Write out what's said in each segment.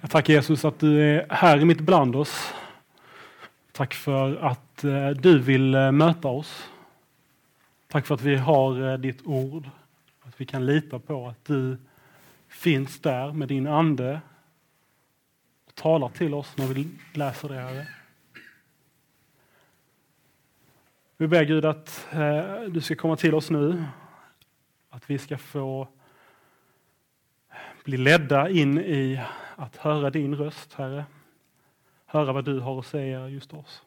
Jag tackar Jesus att du är här i mitt bland oss. Tack för att eh, du vill eh, möta oss. Tack för att vi har eh, ditt ord. Att vi kan lita på att du finns där med din ande och talar till oss när vi läser det, Herre. Vi ber Gud att du ska komma till oss nu. Att vi ska få bli ledda in i att höra din röst, Herre. Höra vad du har att säga just oss.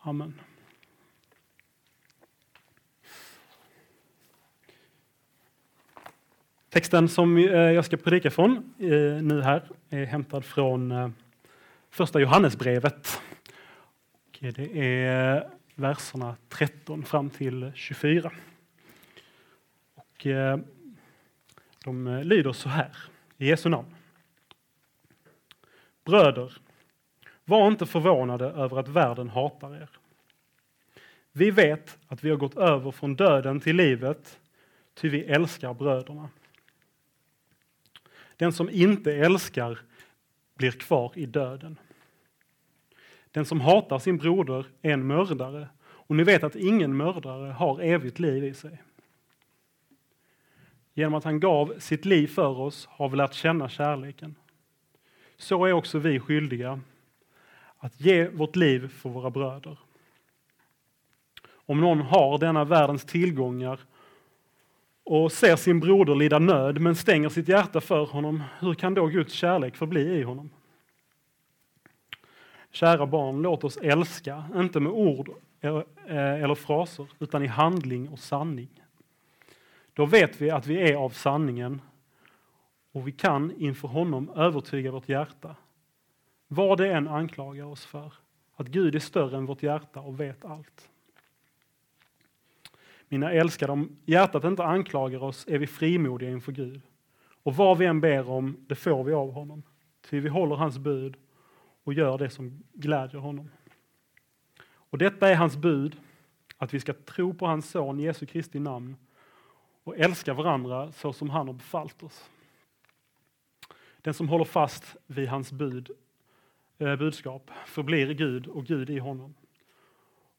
Amen. Texten som eh, jag ska predika från eh, nu här är hämtad från eh, första Johannesbrevet. Det är verserna 13 fram till 24. Och de eh, lyder så här, i Jesu namn. Bröder, var inte förvånade över att världen hatar er. Vi vet att vi har gått över från döden till livet, ty vi älskar bröderna. Den som inte älskar blir kvar i döden. Den som hatar sin broder är en mördare, och ni vet att ingen mördare har evigt liv i sig. Genom att han gav sitt liv för oss har vi lärt känna kärleken. Så är också vi skyldiga att ge vårt liv för våra bröder. Om någon har denna världens tillgångar och ser sin broder lida nöd men stänger sitt hjärta för honom, hur kan då Guds kärlek förbli i honom? Kära barn, låt oss älska, inte med ord eh, eller fraser, utan i handling och sanning. Då vet vi att vi är av sanningen och vi kan inför honom övertyga vårt hjärta. Vad det än anklagar oss för, att Gud är större än vårt hjärta och vet allt. Mina älskade, om hjärtat inte anklagar oss är vi frimodiga inför Gud. Och vad vi än ber om, det får vi av honom. Ty vi håller hans bud och gör det som glädjer honom. Och detta är hans bud, att vi ska tro på hans son Jesu Kristi namn och älska varandra så som han har befallt oss. Den som håller fast vid hans bud, eh, budskap förblir i Gud och Gud i honom.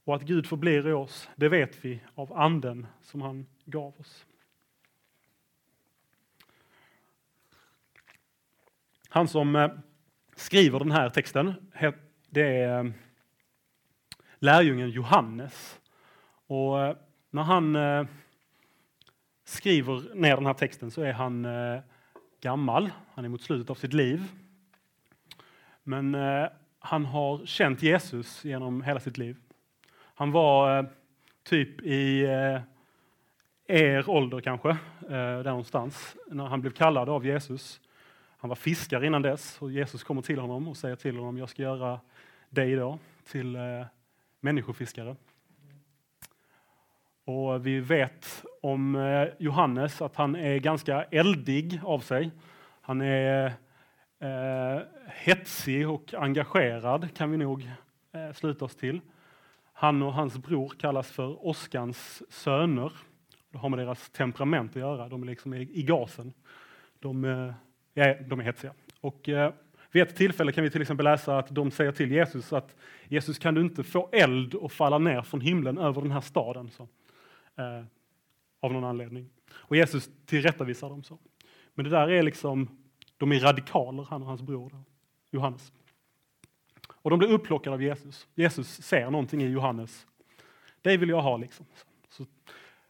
Och att Gud förblir i oss, det vet vi av anden som han gav oss. Han som eh, skriver den här texten, det är eh, lärjungen Johannes. Och eh, när han eh, skriver ner den här texten så är han eh, gammal, han är mot slutet av sitt liv. Men eh, han har känt Jesus genom hela sitt liv. Han var eh, typ i eh, er ålder kanske, eh, där någonstans, när han blev kallad av Jesus. Han var fiskare innan dess och Jesus kommer till honom och säger till honom, jag ska göra dig då till eh, människofiskare. Och vi vet om eh, Johannes att han är ganska eldig av sig. Han är eh, hetsig och engagerad kan vi nog eh, sluta oss till. Han och hans bror kallas för Oskans söner. Det har med deras temperament att göra. De är liksom i, gasen. De, eh, ja, de är hetsiga. Och, eh, vid ett tillfälle kan vi till exempel läsa att de säger till Jesus att Jesus kan du inte få eld att falla ner från himlen över den här staden. Så eh, av någon anledning. Och Jesus tillrättavisar dem så. Men det där är liksom, de är radikaler, han och hans bror Johannes. Och de blir upplockade av Jesus. Jesus ser någonting i Johannes. Det vill jag ha liksom. Så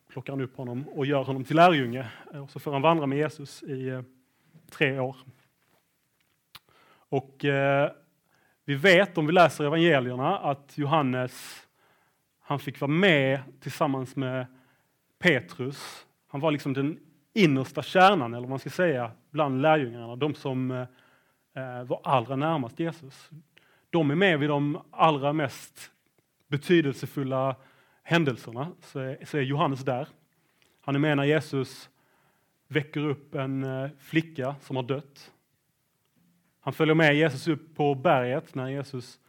plockar han upp honom och gör honom till lärjunge. Eh, och så får han vandra med Jesus i eh, tre år. Och eh, vi vet, om vi läser evangelierna, att Johannes han fick vara med tillsammans med Petrus. Han var liksom den innersta kärnan, eller vad man ska säga, bland lärjungarna. De som eh, eh, var allra närmast Jesus. De är med vid de allra mest betydelsefulla händelserna. Så är, Johannes där. Han är med när Jesus väcker upp en eh, flicka som har dött. Han följer med Jesus upp på berget när Jesus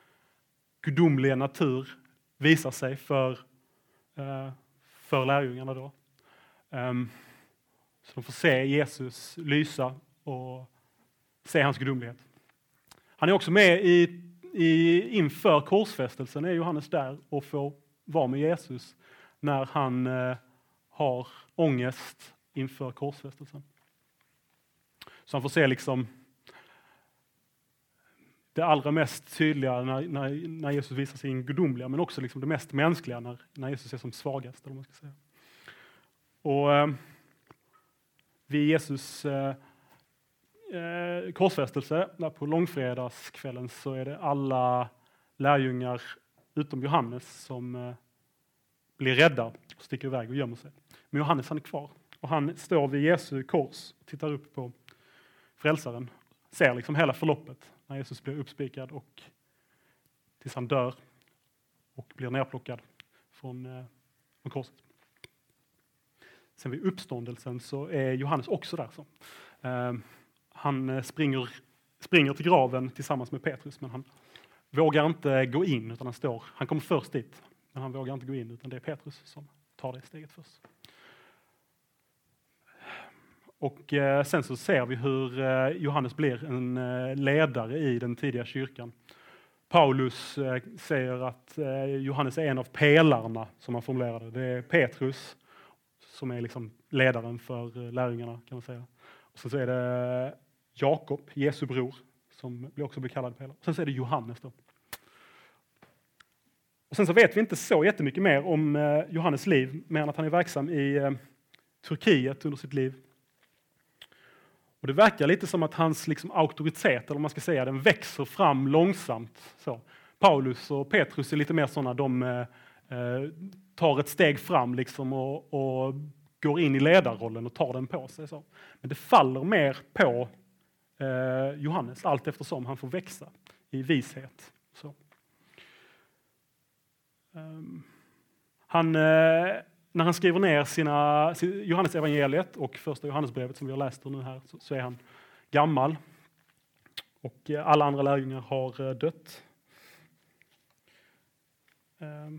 gudomliga natur visar sig för, för lärjungarna. Då. Ehm, så de får se Jesus lysa och se hans gudomlighet. Han är också med i, i, inför korsfästelsen, är Johannes där och får vara med Jesus när han eh, har ångest inför korsfästelsen. Så han får se liksom det allra mest tydliga när, när, när Jesus visar sin gudomliga, men också liksom det mest mänskliga när, när Jesus är som svagast. Eller man ska säga. Och eh, vid Jesus eh, eh, korsfästelse, där på långfredagskvällen, så är det alla lärjungar utom Johannes som eh, blir rädda och sticker iväg och gömmer sig. Men Johannes han är kvar och han står vid Jesu kors och tittar upp på frälsaren. Ser liksom hela förloppet när Jesus blir uppspikad och tills han dör och blir nerplockad från, eh, från korset. Sen vid uppståndelsen så är Johannes också där. Så. Eh, han eh, springer, springer till graven tillsammans med Petrus, men han vågar inte gå in, utan han står, han kommer först dit, men han vågar inte gå in, utan det är Petrus som tar det steget först. Och eh, sen så ser vi hur eh, Johannes blir en eh, ledare i den tidiga kyrkan. Paulus eh, säger att eh, Johannes är en av pelarna, som han formulerade. Det är Petrus som är liksom ledaren för eh, lärjungarna, kan man säga. Och sen så är det Jakob, Jesu bror, som också blir kallad pelare. Sen så är det Johannes. Då. Och sen så vet vi inte så jättemycket mer om Johannes liv, mer än att han är verksam i Turkiet under sitt liv. Och Det verkar lite som att hans liksom, auktoritet, eller man ska säga, den växer fram långsamt. Så. Paulus och Petrus är lite mer sådana, de eh, eh, tar ett steg fram liksom och, och, går in i ledarrollen och tar den på sig. Så. Men det faller mer på eh, Johannes allt eftersom han får växa i vishet. Så. Um, han eh, när han skriver ner sina, Johannes evangeliet och första Johannesbrevet som vi har läst nu här så, så är han gammal. Och eh, alla andra lärjungar har eh, dött. Ehm,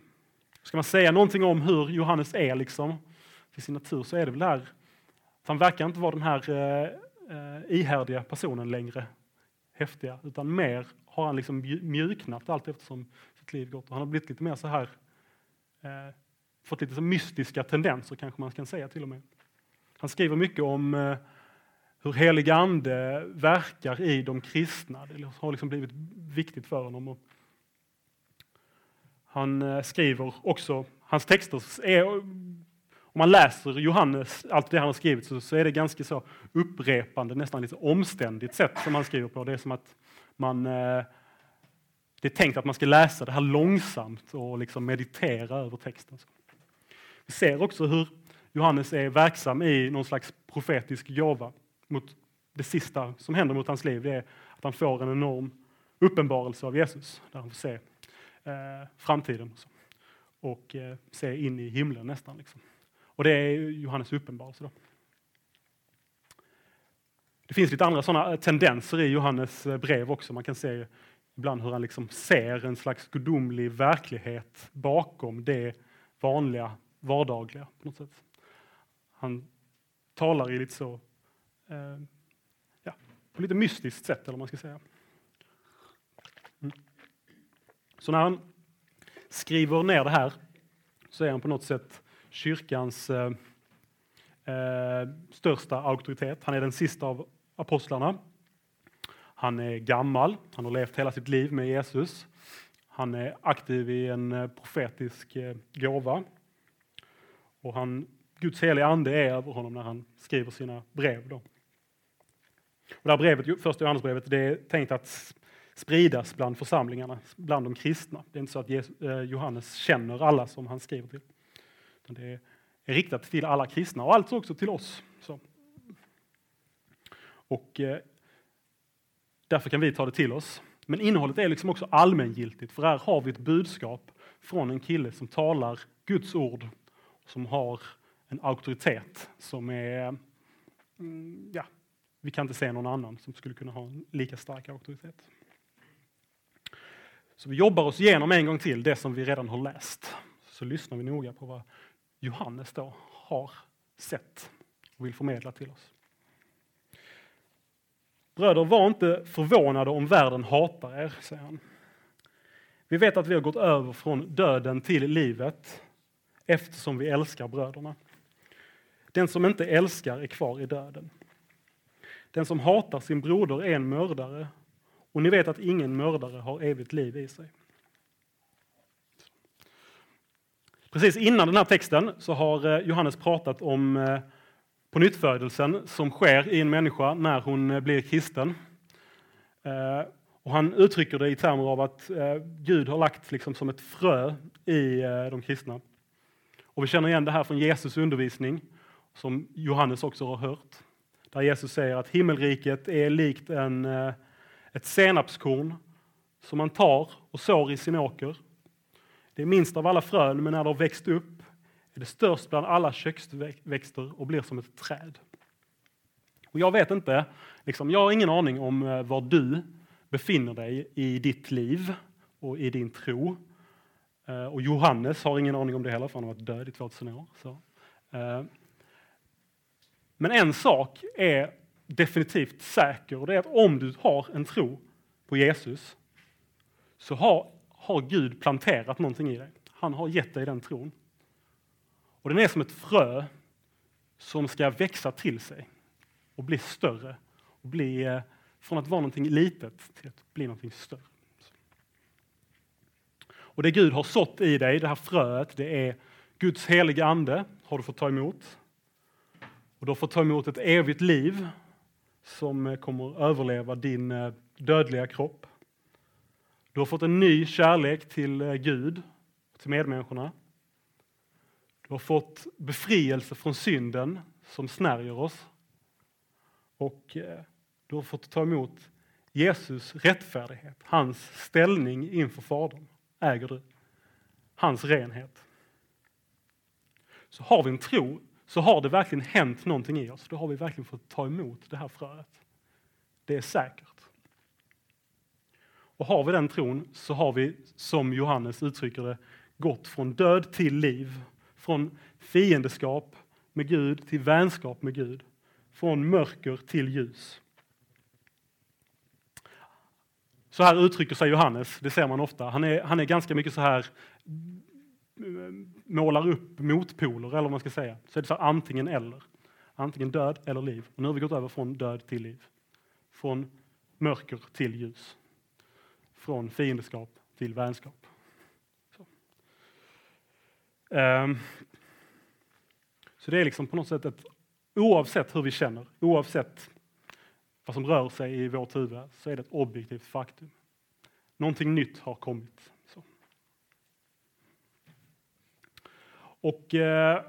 ska man säga någonting om hur Johannes är liksom, till sin natur så är det väl det här att han verkar inte vara den här eh, eh, ihärdiga personen längre, häftiga, utan mer har han liksom mjuknat allt eftersom sitt liv gått. Och han har blivit lite mer så här eh, fått lite så mystiska tendenser kanske man kan säga till och med. Han skriver mycket om eh, hur helig ande verkar i de kristna. Det har liksom blivit viktigt för honom. Han eh, skriver också, hans texter är, om man läser Johannes, allt det han har skrivit, så, så är det ganska så upprepande, nästan lite omständigt sätt som han skriver på. Det är som att man eh, det är tänkt att man ska läsa det här långsamt och liksom meditera över texten. Vi ser också hur Johannes är verksam i någon slags profetisk gåva mot det sista som händer mot hans liv. Det är att han får en enorm uppenbarelse av Jesus där han får se eh, framtiden och eh, se in i himlen nästan. Liksom. Och det är Johannes uppenbarelse. Då. Det finns lite andra sådana eh, tendenser i Johannes eh, brev också. Man kan se ibland hur han liksom ser en slags gudomlig verklighet bakom det vanliga vardagliga på något sätt. Han talar i lite så, eh, ja, på lite mystiskt sätt eller man ska säga. Mm. Så när han skriver ner det här så är han på något sätt kyrkans eh, eh, största auktoritet. Han är den sista av apostlarna. Han är gammal, han har levt hela sitt liv med Jesus. Han är aktiv i en eh, profetisk eh, gåva och han, Guds heliga ande är över honom när han skriver sina brev. Då. Och det här brevet, första Johannesbrevet det är tänkt att spridas bland församlingarna, bland de kristna. Det är inte så att eh, Johannes känner alla som han skriver till. det är riktat till alla kristna och alltså också till oss. Så. Och eh, Därför kan vi ta det till oss. Men innehållet är liksom också allmängiltigt, för här har vi ett budskap från en kille som talar Guds ord som har en auktoritet som är... Mm, ja, vi kan inte se någon annan som skulle kunna ha en lika stark auktoritet. Så vi jobbar oss igenom en gång till det som vi redan har läst. Så lyssnar vi noga på vad Johannes då har sett och vill förmedla till oss. Bröder, var inte förvånade om världen hatar er, säger han. Vi vet att vi har gått över från döden till livet eftersom vi älskar bröderna. Den som inte älskar är kvar i döden. Den som hatar sin broder är en mördare och ni vet att ingen mördare har evigt liv i sig. Precis innan den här texten så har eh, Johannes pratat om eh, på nyttfödelsen som sker i en människa när hon eh, blir kristen. Och han uttrycker det i termer av att Gud har lagt liksom som ett frö i de kristna. Och vi känner igen det här från Jesus undervisning, som Johannes också har hört. Där Jesus säger att himmelriket är likt en, eh, ett senapskorn som man tar och sår i sin åker. Det är minst av alla frön, men när det har växt upp är det störst bland alla köksväxter och blir som ett träd. Och jag vet inte, liksom, jag har ingen aning om eh, var du befinner dig i ditt liv och i din tro. Eh, och Johannes har ingen aning om det heller, för han har varit död i 2000 år. Så. Eh, men en sak är definitivt säker och det är att om du har en tro på Jesus så har har Gud planterat någonting i dig. Han har gett dig den tron. Och den är som ett frö som ska växa till sig och bli större. Och bli, eh, från att vara någonting litet till att bli någonting större. Och det Gud har sått i dig, det här fröet, det är Guds heliga ande har du fått ta emot. Och du har fått ta emot ett evigt liv som eh, kommer överleva din eh, dödliga kropp. Du har fått en ny kärlek till eh, Gud och till medmänniskorna. Du har fått befrielse från synden som snärjer oss. Och du har fått ta emot Jesus rättfärdighet, hans ställning inför Fadern äger du. Hans renhet. Så har vi en tro så har det verkligen hänt någonting i oss. Då har vi verkligen fått ta emot det här fröet. Det är säkert. Och har vi den tron så har vi, som Johannes uttrycker det, gått från död till liv. Från fiendeskap med Gud till vänskap med Gud. Från mörker till ljus. Så här uttrycker sig Johannes, det ser man ofta. Han är, han är ganska mycket så här eh, målar upp motpoler, eller vad man ska säga. Så är det så antingen eller. Antingen död eller liv. Och nu har vi gått över från död till liv. Från mörker till ljus från fiendskap till vänskap. Så. Um, så det är liksom på något sätt ett, oavsett hur vi känner, oavsett vad som rör sig i vårt huvud, så är det ett objektivt faktum. Någonting nytt har kommit. Så. Och eh,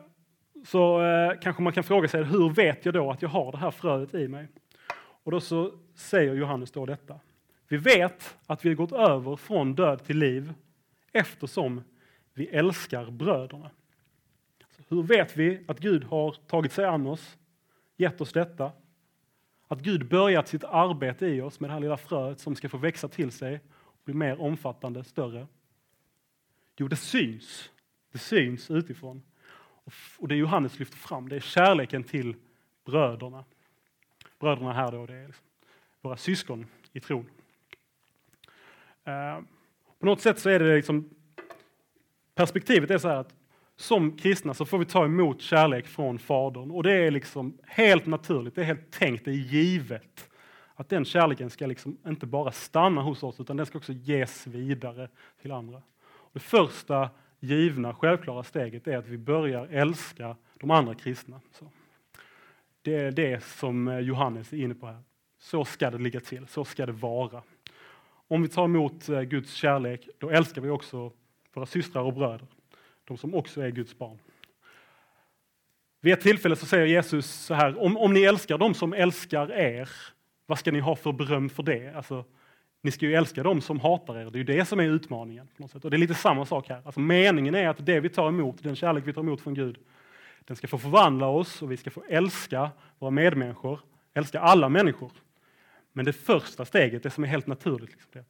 så eh, kanske man kan fråga sig, hur vet jag då att jag har det här fröet i mig? Och då så säger Johannes då detta. Vi vet att vi har gått över från död till liv eftersom vi älskar bröderna. hur vet vi att Gud har tagit sig an oss, gett oss detta? Att Gud börjat sitt arbete i oss med det här lilla fröet som ska få växa till sig och bli mer omfattande, större? Jo, det syns. Det syns utifrån. Och det Johannes lyfter fram, det är kärleken till bröderna. Bröderna här då, det är liksom våra syskon i tron. Eh, på något sätt så är det liksom, perspektivet är så här att som kristna så får vi ta emot kärlek från Fadern och det är liksom helt naturligt, det är helt tänkt, det är givet att den kärleken ska liksom inte bara stanna hos oss utan den ska också ges vidare till andra. Det första givna, självklara steget är att vi börjar älska de andra kristna. Så. Det är det som eh, Johannes är inne på här. Så ska det ligga till, så ska det vara. Om vi tar emot eh, Guds kärlek, då älskar vi också våra systrar och bröder, de som också är Guds barn. Vid ett tillfälle så säger Jesus så här, om, om ni älskar dem som älskar er, vad ska ni ha för beröm för det? Alltså, ni ska ju älska dem som hatar er, det är ju det som är utmaningen. På något sätt. Och det är lite samma sak här. Alltså, meningen är att det vi tar emot, den kärlek vi tar emot från Gud, den ska få förvandla oss och vi ska få älska våra medmänniskor, älska alla människor. Men det första steget, det som är helt naturligt, liksom det.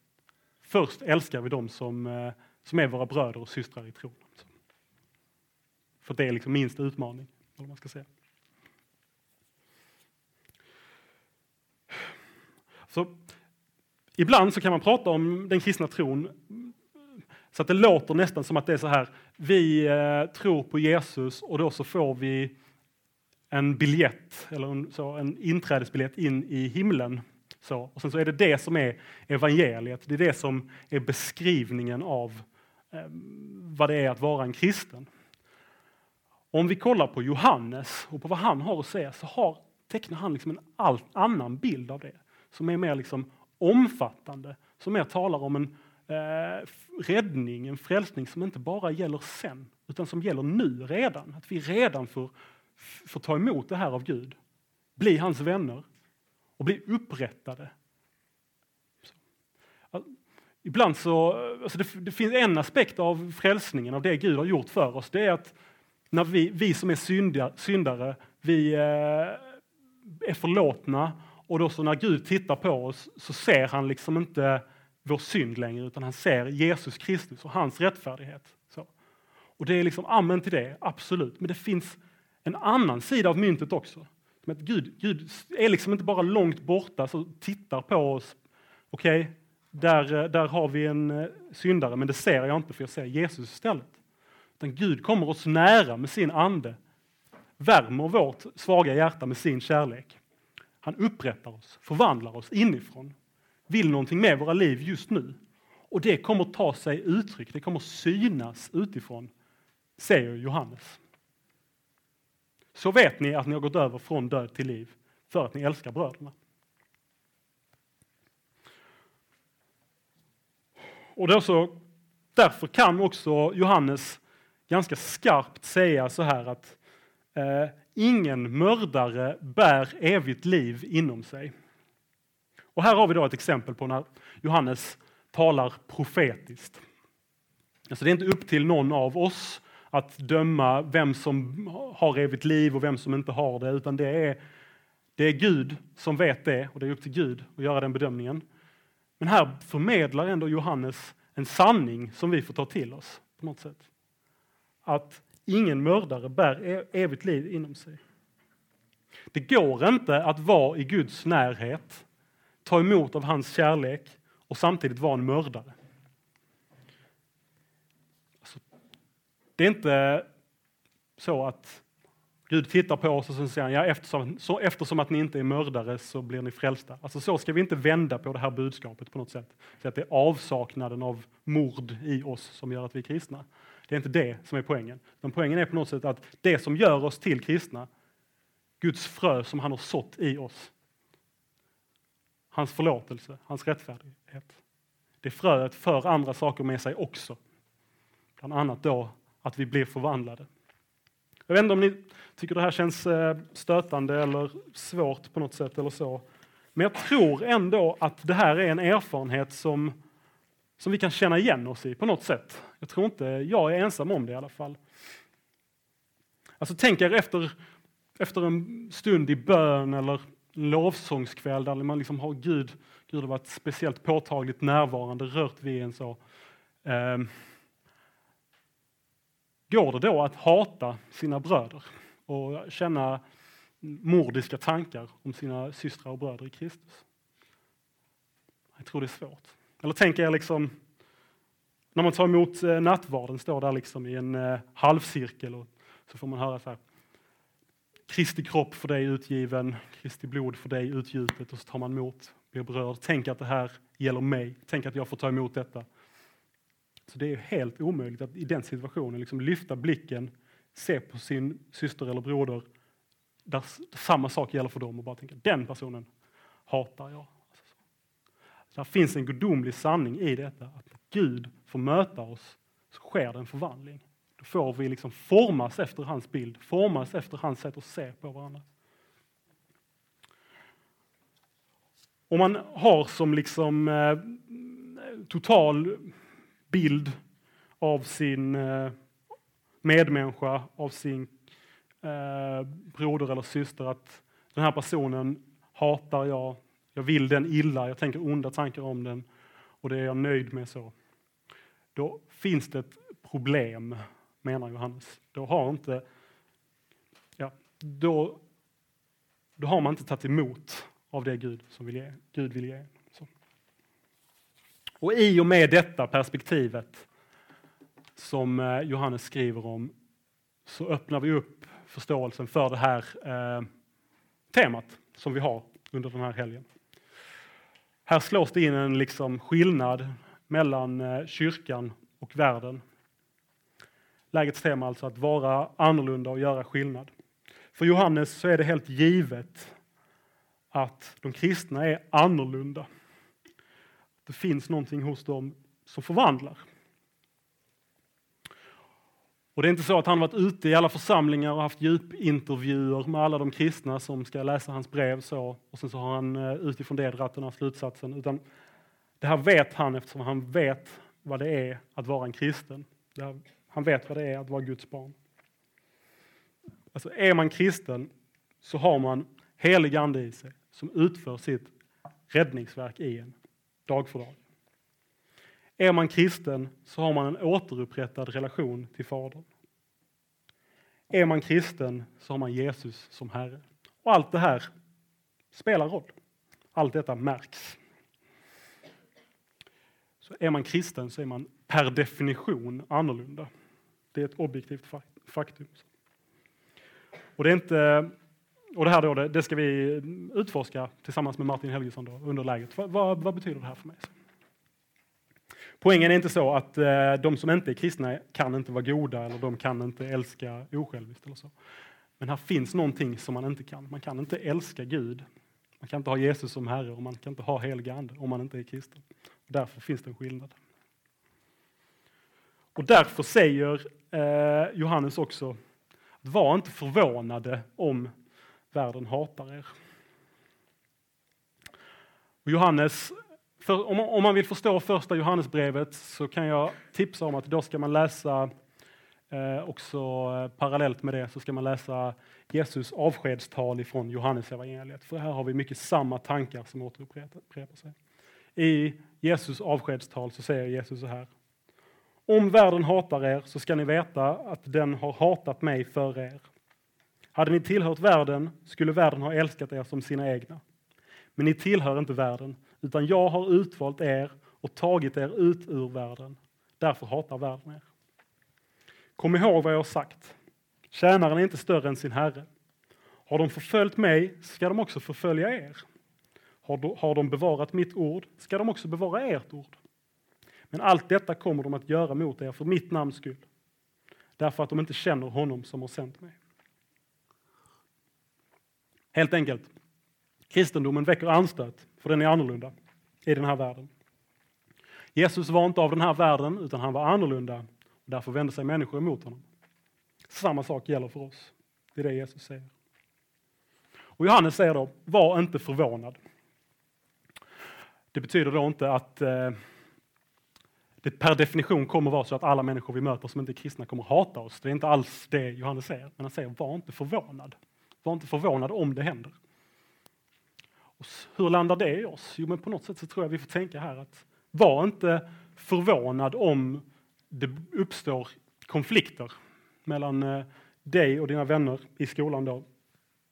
först älskar vi dem som, eh, som är våra bröder och systrar i tron. För det är liksom minst utmaning, eller man ska säga. Så, ibland så kan man prata om den kristna tron så att det låter nästan som att det är så här, vi eh, tror på Jesus och då så får vi en biljett, eller en, så, en inträdesbiljett in i himlen. Så, och sen så är det det som är evangeliet, det är det som är beskrivningen av eh, vad det är att vara en kristen. Om vi kollar på Johannes och på vad han har att säga så har, tecknar han liksom en all, annan bild av det som är mer liksom omfattande, som mer talar om en eh, räddning, en frälsning som inte bara gäller sen, utan som gäller nu redan. Att vi redan får, får ta emot det här av Gud, bli hans vänner och bli upprättade. Så. Ibland så, alltså det, det, finns en aspekt av frälsningen, av det Gud har gjort för oss, det är att när vi, vi som är syndare, syndare vi eh, är förlåtna och då så när Gud tittar på oss så ser han liksom inte vår synd längre, utan han ser Jesus Kristus och hans rättfärdighet. Så. Och det är liksom amen till det, absolut. Men det finns en annan sida av myntet också. Att Gud, Gud är liksom inte bara långt borta så tittar på oss. Okej, okay, där, eh, där har vi en eh, syndare, men det ser jag inte för jag ser Jesus istället. Utan Gud kommer oss nära med sin ande, värmer vårt svaga hjärta med sin kärlek. Han upprättar oss, förvandlar oss inifrån vill någonting med våra liv just nu. Och det kommer ta sig uttryck, det kommer synas utifrån, säger Johannes. Så vet ni att ni har gått över från död till liv, för att ni älskar bröderna. Och då så, därför kan också Johannes ganska skarpt säga så här att eh, ingen mördare bär evigt liv inom sig. Och här har vi då ett exempel på när Johannes talar profetiskt. Alltså det är inte upp till någon av oss att döma vem som har evigt liv och vem som inte har det, utan det är, det är Gud som vet det och det är upp till Gud att göra den bedömningen. Men här förmedlar ändå Johannes en sanning som vi får ta till oss på något sätt. Att ingen mördare bär e- evigt liv inom sig. Det går inte att vara i Guds närhet ta emot av hans kärlek och samtidigt vara en mördare. Alltså, det är inte så att Gud tittar på oss och så säger han, ja, eftersom, så, eftersom att ni inte är mördare så blir ni frälsta. Alltså så ska vi inte vända på det här budskapet på något sätt. Så att det är avsaknaden av mord i oss som gör att vi är kristna. Det är inte det som är poängen. Men poängen är på något sätt att det som gör oss till kristna, Guds frö som han har sått i oss, hans förlåtelse, hans rättfärdighet. Det fröet för andra saker med sig också. Bland annat då att vi blir förvandlade. Jag vet inte om ni tycker det här känns eh, stötande eller svårt på något sätt eller så. Men jag tror ändå att det här är en erfarenhet som, som vi kan känna igen oss i på något sätt. Jag tror inte jag är ensam om det i alla fall. Alltså tänk er efter, efter en stund i bön eller lovsångskväll där man liksom har Gud, Gud har varit speciellt påtagligt närvarande, rört vid en så. Eh, går det då att hata sina bröder och känna mordiska tankar om sina systrar och bröder i Kristus? Jag tror det är svårt. Eller tänk er liksom när man tar emot eh, nattvarden, står där liksom i en eh, halvcirkel och så får man höra så här. Kristi kropp för dig utgiven, Kristi blod för dig utgjutet och så tar man emot, blir berörd. Tänk att det här gäller mig, tänk att jag får ta emot detta. Så det är helt omöjligt att i den situationen liksom lyfta blicken, se på sin syster eller broder där samma sak gäller för dem och bara tänka den personen hatar jag. Alltså där finns en gudomlig sanning i detta, att Gud får möta oss så sker det en förvandling. Då får vi liksom formas efter hans bild, formas efter hans sätt att se på varandra. Om man har som liksom eh, total bild av sin eh, medmänniska, av sin eh, broder eller syster, att den här personen hatar jag, jag vill den illa, jag tänker onda tankar om den och det är jag nöjd med så. Då finns det ett problem menar Johannes. Då har, inte, ja, då, då har man inte tagit emot av det Gud, som vill ge, Gud vill ge. Och i och med detta perspektivet som eh, Johannes skriver om så öppnar vi upp förståelsen för det här eh, temat som vi har under den här helgen. Här slås det in en liksom skillnad mellan eh, kyrkan och världen. Lägets tema alltså att vara annorlunda och göra skillnad. För Johannes så är det helt givet att de kristna är annorlunda. Det finns någonting hos dem som förvandlar. Och det är inte så att han varit ute i alla församlingar och haft djupintervjuer med alla de kristna som ska läsa hans brev så, och sen så har han eh, utifrån det dragit den här slutsatsen. Utan det här vet han eftersom han vet vad det är att vara en kristen. Här, han vet vad det är att vara Guds barn. Alltså är man kristen så har man helig ande i sig som utför sitt räddningsverk i en, dag för dag. Är man kristen så har man en återupprättad relation till Fadern. Är man kristen så har man Jesus som Herre. Och allt det här spelar roll. Allt detta märks. Så är man kristen så är man per definition annorlunda. Det är ett objektivt faktum. Och det, är inte, och det här då, det ska vi utforska tillsammans med Martin Helgesson då, under läget. Vad, vad betyder det här för mig? Poängen är inte så att eh, de som inte är kristna kan inte vara goda eller de kan inte älska osjälviskt. Eller så. Men här finns någonting som man inte kan. Man kan inte älska Gud. Man kan inte ha Jesus som Herre och man kan inte ha helig Ande om man inte är kristen. Därför finns det en skillnad. Och därför säger eh, Johannes också, var inte förvånade om världen hatar er. Och Johannes för om, om man vill förstå första Johannesbrevet så kan jag tipsa om att då ska man läsa eh, också eh, parallellt med det så ska man läsa Jesus avskedstal ifrån Johannesevangeliet. För här har vi mycket samma tankar som återupprepar sig. I Jesus avskedstal så säger Jesus så här. Om världen hatar er så ska ni veta att den har hatat mig före er. Hade ni tillhört världen skulle världen ha älskat er som sina egna. Men ni tillhör inte världen utan jag har utvalt er och tagit er ut ur världen. Därför hatar världen er. Kom ihåg vad jag har sagt. Tjänaren är inte större än sin herre. Har de förföljt mig ska de också förfölja er. Har de bevarat mitt ord ska de också bevara ert ord. Men allt detta kommer de att göra mot er för mitt namns skull. Därför att de inte känner honom som har sänt mig. Helt enkelt, kristendomen väcker anstöt för den är annorlunda i den här världen. Jesus var inte av den här världen, utan han var annorlunda. Och därför vände sig människor emot honom. Samma sak gäller för oss. Det är det Jesus säger. Och Johannes säger då, var inte förvånad. Det betyder då inte att eh, det per definition kommer vara så att alla människor vi möter som inte är kristna kommer hata oss. Det är inte alls det Johannes säger. Men han säger, var inte förvånad. Var inte förvånad om det händer. Och hur landar det i oss? Jo, men på något sätt så tror jag vi får tänka här att var inte förvånad om det uppstår konflikter mellan eh, dig och dina vänner i skolan då,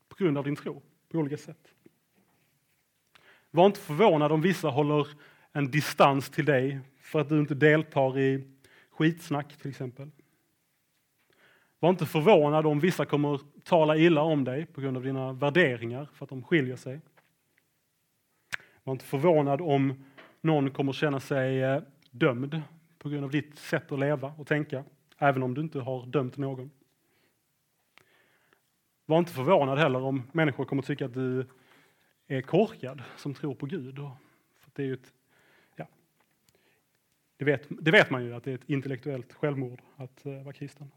på grund av din tro på olika sätt. Var inte förvånad om vissa håller en distans till dig för att du inte deltar i skitsnack till exempel. Var inte förvånad om vissa kommer tala illa om dig på grund av dina värderingar för att de skiljer sig. Var inte förvånad om någon kommer känna sig eh, dömd på grund av ditt sätt att leva och tänka, även om du inte har dömt någon. Var inte förvånad heller om människor kommer tycka att du är korkad som tror på Gud. För det, är ett, ja, det, vet, det vet man ju att det är ett intellektuellt självmord att eh, vara kristen.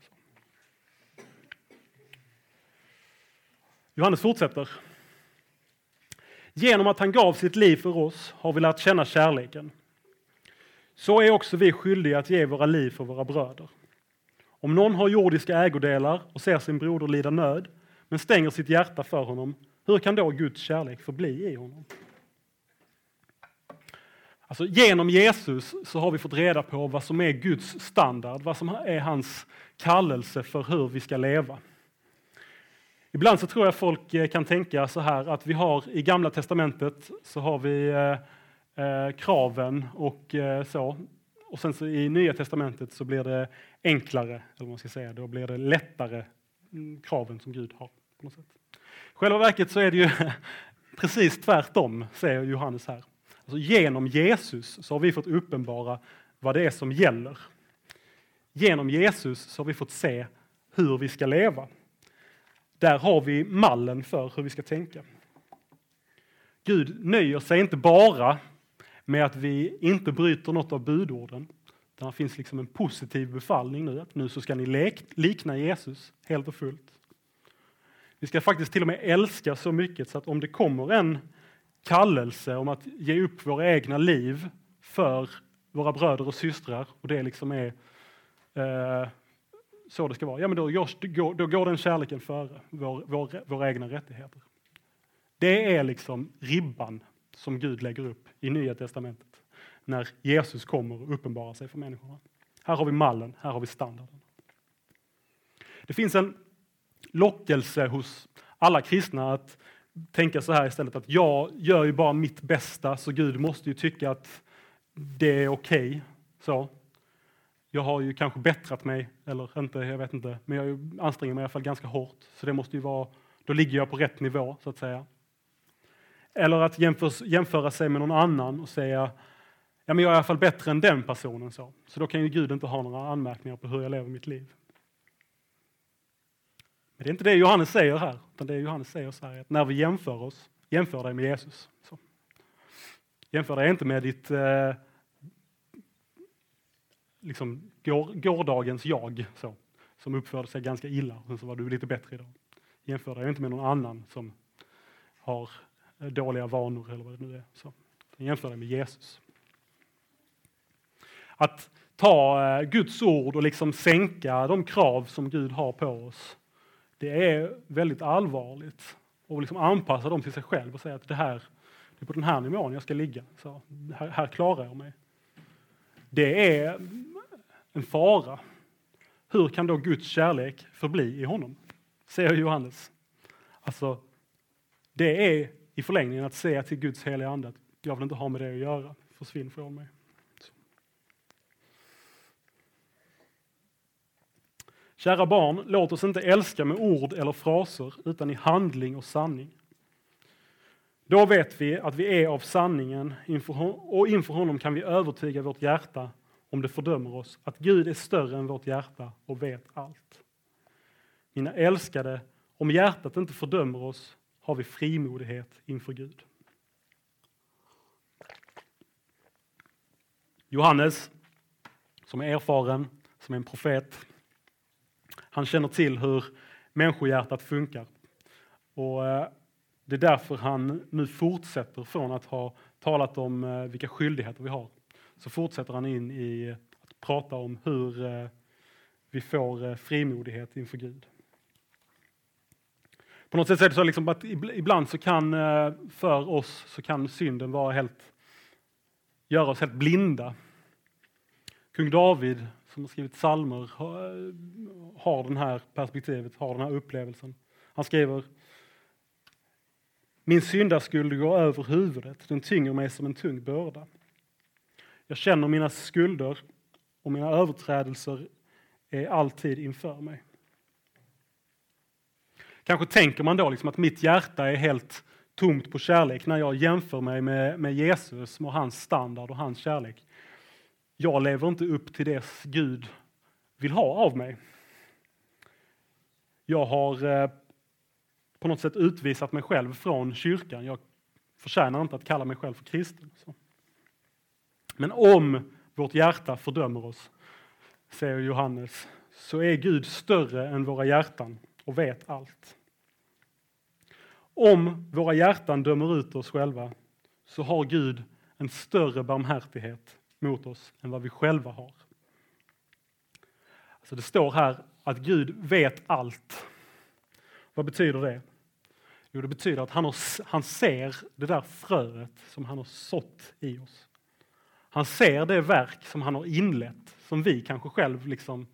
Johannes fortsätter Genom att han gav sitt liv för oss har vi lärt känna kärleken. Så är också vi skyldiga att ge våra liv för våra bröder. Om någon har jordiska ägodelar och ser sin broder lida nöd, men stänger sitt hjärta för honom, hur kan då Guds kärlek förbli i honom? Alltså, genom Jesus så har vi fått reda på vad som är Guds standard, vad som är hans kallelse för hur vi ska leva. Ibland så tror jag folk eh, kan tänka så här att vi har i Gamla Testamentet så har vi eh, eh, kraven och eh, så. Och sen så i Nya Testamentet så blir det enklare, eller vad man ska säga, då blir det lättare mm, kraven som Gud har. På något sätt. själva verket så är det ju precis tvärtom, säger Johannes här. Alltså genom Jesus så har vi fått uppenbara vad det är som gäller. Genom Jesus så har vi fått se hur vi ska leva. Där har vi mallen för hur vi ska tänka. Gud nöjer sig inte bara med att vi inte bryter något av budorden. Det finns liksom en positiv befallning nu, att nu så ska ni likna Jesus helt och fullt. Vi ska faktiskt till och med älska så mycket så att om det kommer en kallelse om att ge upp våra egna liv för våra bröder och systrar och det liksom är eh, så det ska vara, ja men då, går, då går den kärleken före vår, vår, våra egna rättigheter. Det är liksom ribban som Gud lägger upp i Nya Testamentet när Jesus kommer och uppenbarar sig för människorna. Här har vi mallen, här har vi standarden. Det finns en lockelse hos alla kristna att tänka så här istället att jag gör ju bara mitt bästa så Gud måste ju tycka att det är okej. Okay, jag har ju kanske bättrat mig, eller inte, jag vet inte, men jag anstränger mig i alla fall ganska hårt. Så det måste ju vara, då ligger jag på rätt nivå så att säga. Eller att jämföra, jämföra sig med någon annan och säga ja, men jag är i alla fall bättre än den personen. Så, så då kan ju Gud inte ha några anmärkningar på hur jag lever mitt liv. Men det är inte det Johannes säger här, utan det Johannes säger så här att när vi jämför oss, jämför dig med Jesus. Så. Jämför dig inte med ditt eh, liksom går, gårdagens jag, så, som uppförde sig ganska illa, och så var du lite bättre idag. Jämför dig inte med någon annan som har eh, dåliga vanor eller vad det nu är. Så, jämför dig med Jesus. Att ta eh, Guds ord och liksom sänka de krav som Gud har på oss, det är väldigt allvarligt. Och liksom anpassa dem till sig själv och säga att det här det är på den här nivån jag ska ligga. Så här, här klarar jag mig. Det är en fara. Hur kan då Guds kärlek förbli i honom? Säger Johannes. Alltså, det är i förlängningen att säga till Guds heliga ande att jag vill inte ha med det att göra. Försvinn från mig. Kära barn, låt oss inte älska med ord eller fraser utan i handling och sanning. Då vet vi att vi är av sanningen och inför honom kan vi övertyga vårt hjärta om det fördömer oss, att Gud är större än vårt hjärta och vet allt. Mina älskade, om hjärtat inte fördömer oss har vi frimodighet inför Gud. Johannes, som är erfaren, som är en profet, han känner till hur människohjärtat funkar. Och eh, det är därför han nu fortsätter från att ha talat om eh, vilka skyldigheter vi har. Så fortsätter han in i att prata om hur eh, vi får eh, frimodighet inför Gud. På något sätt är det så liksom att ibland så kan för oss så kan synden vara helt, göra oss helt blinda. Kung David som har skrivit psalmer har den här perspektivet, har den här upplevelsen. Han skriver min syndaskuld går över huvudet, den tynger mig som en tung börda. Jag känner mina skulder och mina överträdelser är alltid inför mig. Kanske tänker man då liksom att mitt hjärta är helt tomt på kärlek när jag jämför mig med, med Jesus och hans standard och hans kärlek. Jag lever inte upp till det Gud vill ha av mig. Jag har eh, på något sätt utvisat mig själv från kyrkan. Jag förtjänar inte att kalla mig själv för kristen. Men om vårt hjärta fördömer oss, säger Johannes, så är Gud större än våra hjärtan och vet allt. Om våra hjärtan dömer ut oss själva så har Gud en större barmhärtighet mot oss än vad vi själva har. Alltså det står här att Gud vet allt. Vad betyder det? Jo, det betyder att han, har, han ser det där fröet som han har sått i oss. Han ser det verk som han har inlett, som vi kanske själv liksom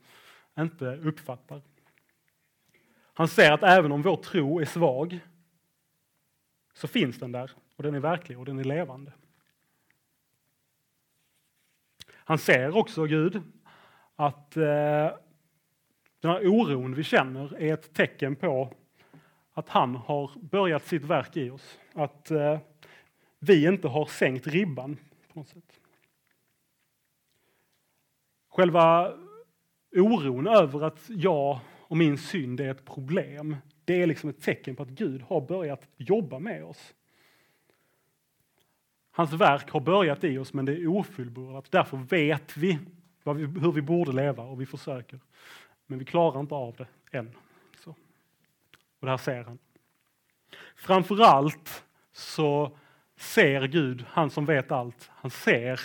inte uppfattar. Han ser att även om vår tro är svag så finns den där och den är verklig och den är levande. Han ser också, Gud, att eh, den här oron vi känner är ett tecken på att han har börjat sitt verk i oss. Att eh, vi inte har sänkt ribban på något sätt. Själva oron över att jag och min synd är ett problem, det är liksom ett tecken på att Gud har börjat jobba med oss. Hans verk har börjat i oss, men det är ofullbordat. Därför vet vi, vi hur vi borde leva och vi försöker. Men vi klarar inte av det än. Och det här ser han. Framförallt så ser Gud, han som vet allt, han ser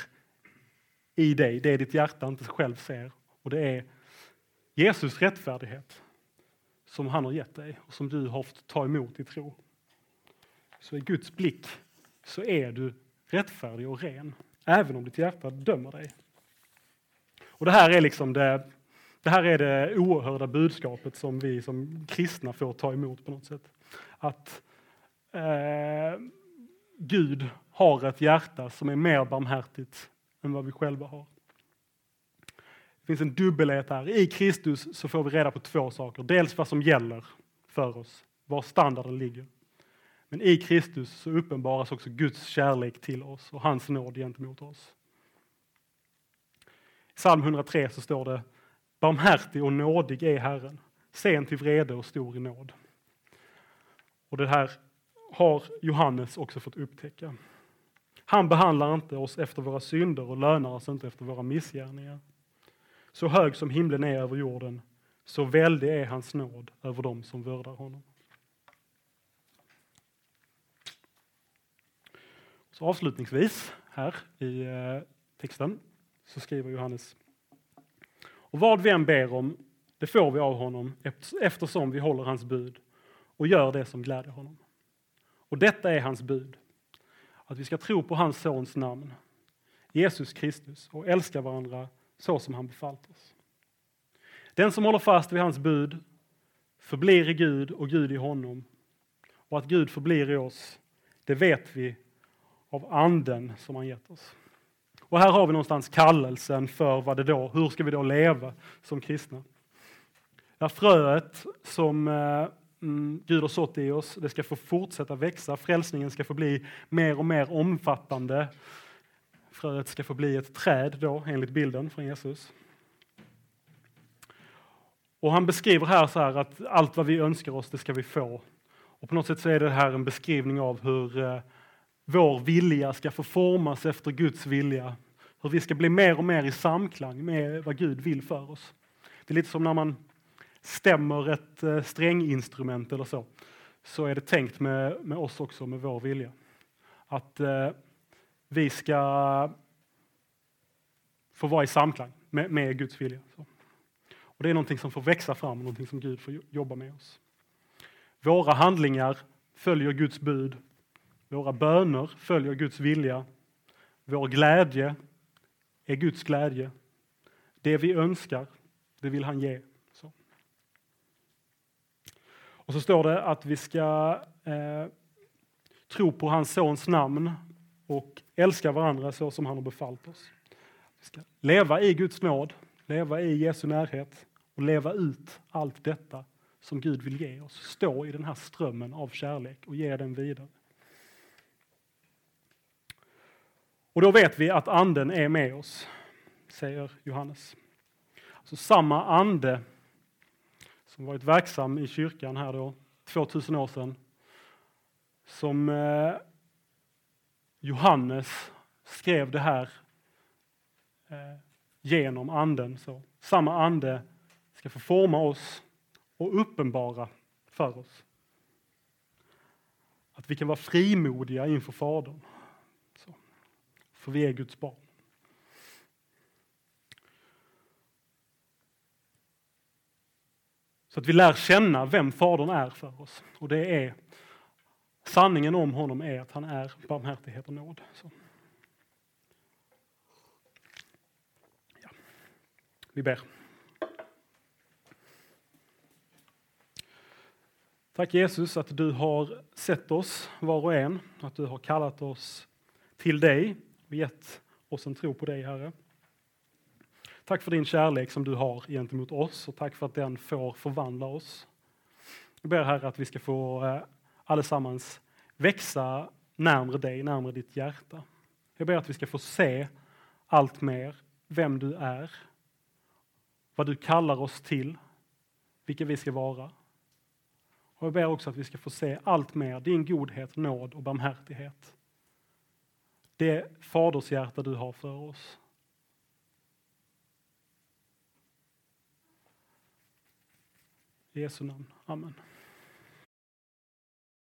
i dig det ditt hjärta inte själv ser. Och det är Jesus rättfärdighet som han har gett dig och som du har fått ta emot i tro. Så i Guds blick så är du rättfärdig och ren, även om ditt hjärta dömer dig. Och det här är liksom det, det här är det oerhörda budskapet som vi som kristna får ta emot på något sätt. Att eh, Gud har ett hjärta som är mer barmhärtigt än vad vi själva har. Det finns en dubbelhet här. I Kristus så får vi reda på två saker. Dels vad som gäller för oss, var standarden ligger. Men i Kristus så uppenbaras också Guds kärlek till oss och hans nåd gentemot oss. I psalm 103 så står det Barmhärtig och nådig är Herren, sen till vrede och stor i nåd. Och det här har Johannes också fått upptäcka. Han behandlar inte oss efter våra synder och lönar oss inte efter våra missgärningar. Så hög som himlen är över jorden, så väldig är hans nåd över dem som vördar honom. Så avslutningsvis här i eh, texten så skriver Johannes och vad vi än ber om, det får vi av honom eftersom vi håller hans bud och gör det som gläder honom. Och detta är hans bud, att vi ska tro på hans sons namn, Jesus Kristus, och älska varandra så som han befallt oss. Den som håller fast vid hans bud förblir i Gud och Gud i honom, och att Gud förblir i oss, det vet vi av anden som han gett oss. Och här har vi någonstans kallelsen för vad det då, hur ska vi då leva som kristna? Ja, fröet som eh, mm, Gud har sått i oss, det ska få fortsätta växa, frälsningen ska få bli mer och mer omfattande. Fröet ska få bli ett träd då, enligt bilden från Jesus. Och han beskriver här så här att allt vad vi önskar oss, det ska vi få. Och på något sätt så är det här en beskrivning av hur eh, vår vilja ska få formas efter Guds vilja. Hur vi ska bli mer och mer i samklang med vad Gud vill för oss. Det är lite som när man stämmer ett eh, stränginstrument eller så. Så är det tänkt med, med oss också, med vår vilja. Att eh, vi ska få vara i samklang med, med Guds vilja. Så. Och Det är någonting som får växa fram, någonting som Gud får jobba med oss. Våra handlingar följer Guds bud våra böner följer Guds vilja. Vår glädje är Guds glädje. Det vi önskar, det vill han ge. Så. Och så står det att vi ska eh, tro på hans sons namn och älska varandra så som han har befallt oss. Vi ska leva i Guds nåd, leva i Jesu närhet och leva ut allt detta som Gud vill ge oss. Stå i den här strömmen av kärlek och ge den vidare. Och då vet vi att anden är med oss, säger Johannes. Alltså samma ande som varit verksam i kyrkan här då, 2000 år sedan, som eh, Johannes skrev det här eh, genom anden. Så, samma ande ska få forma oss och uppenbara för oss. Att vi kan vara frimodiga inför Fadern för vi är Guds barn. Så att vi lär känna vem Fadern är för oss. Och det är sanningen om honom är att han är barmhärtighet och nåd. Så. Ja. Vi ber. Tack Jesus att du har sett oss var och en, att du har kallat oss till dig och gett oss en tro på dig Herre. Tack för din kärlek som du har gentemot oss och tack för att den får förvandla oss. Jag ber Herre att vi ska få eh, allesammans växa närmre dig, närmre ditt hjärta. Jag ber att vi ska få se allt mer vem du är, vad du kallar oss till, vilka vi ska vara. Och jag ber också att vi ska få se allt mer din godhet, nåd och barmhärtighet. Det fadershjärta du har för oss. I Jesu namn. Amen.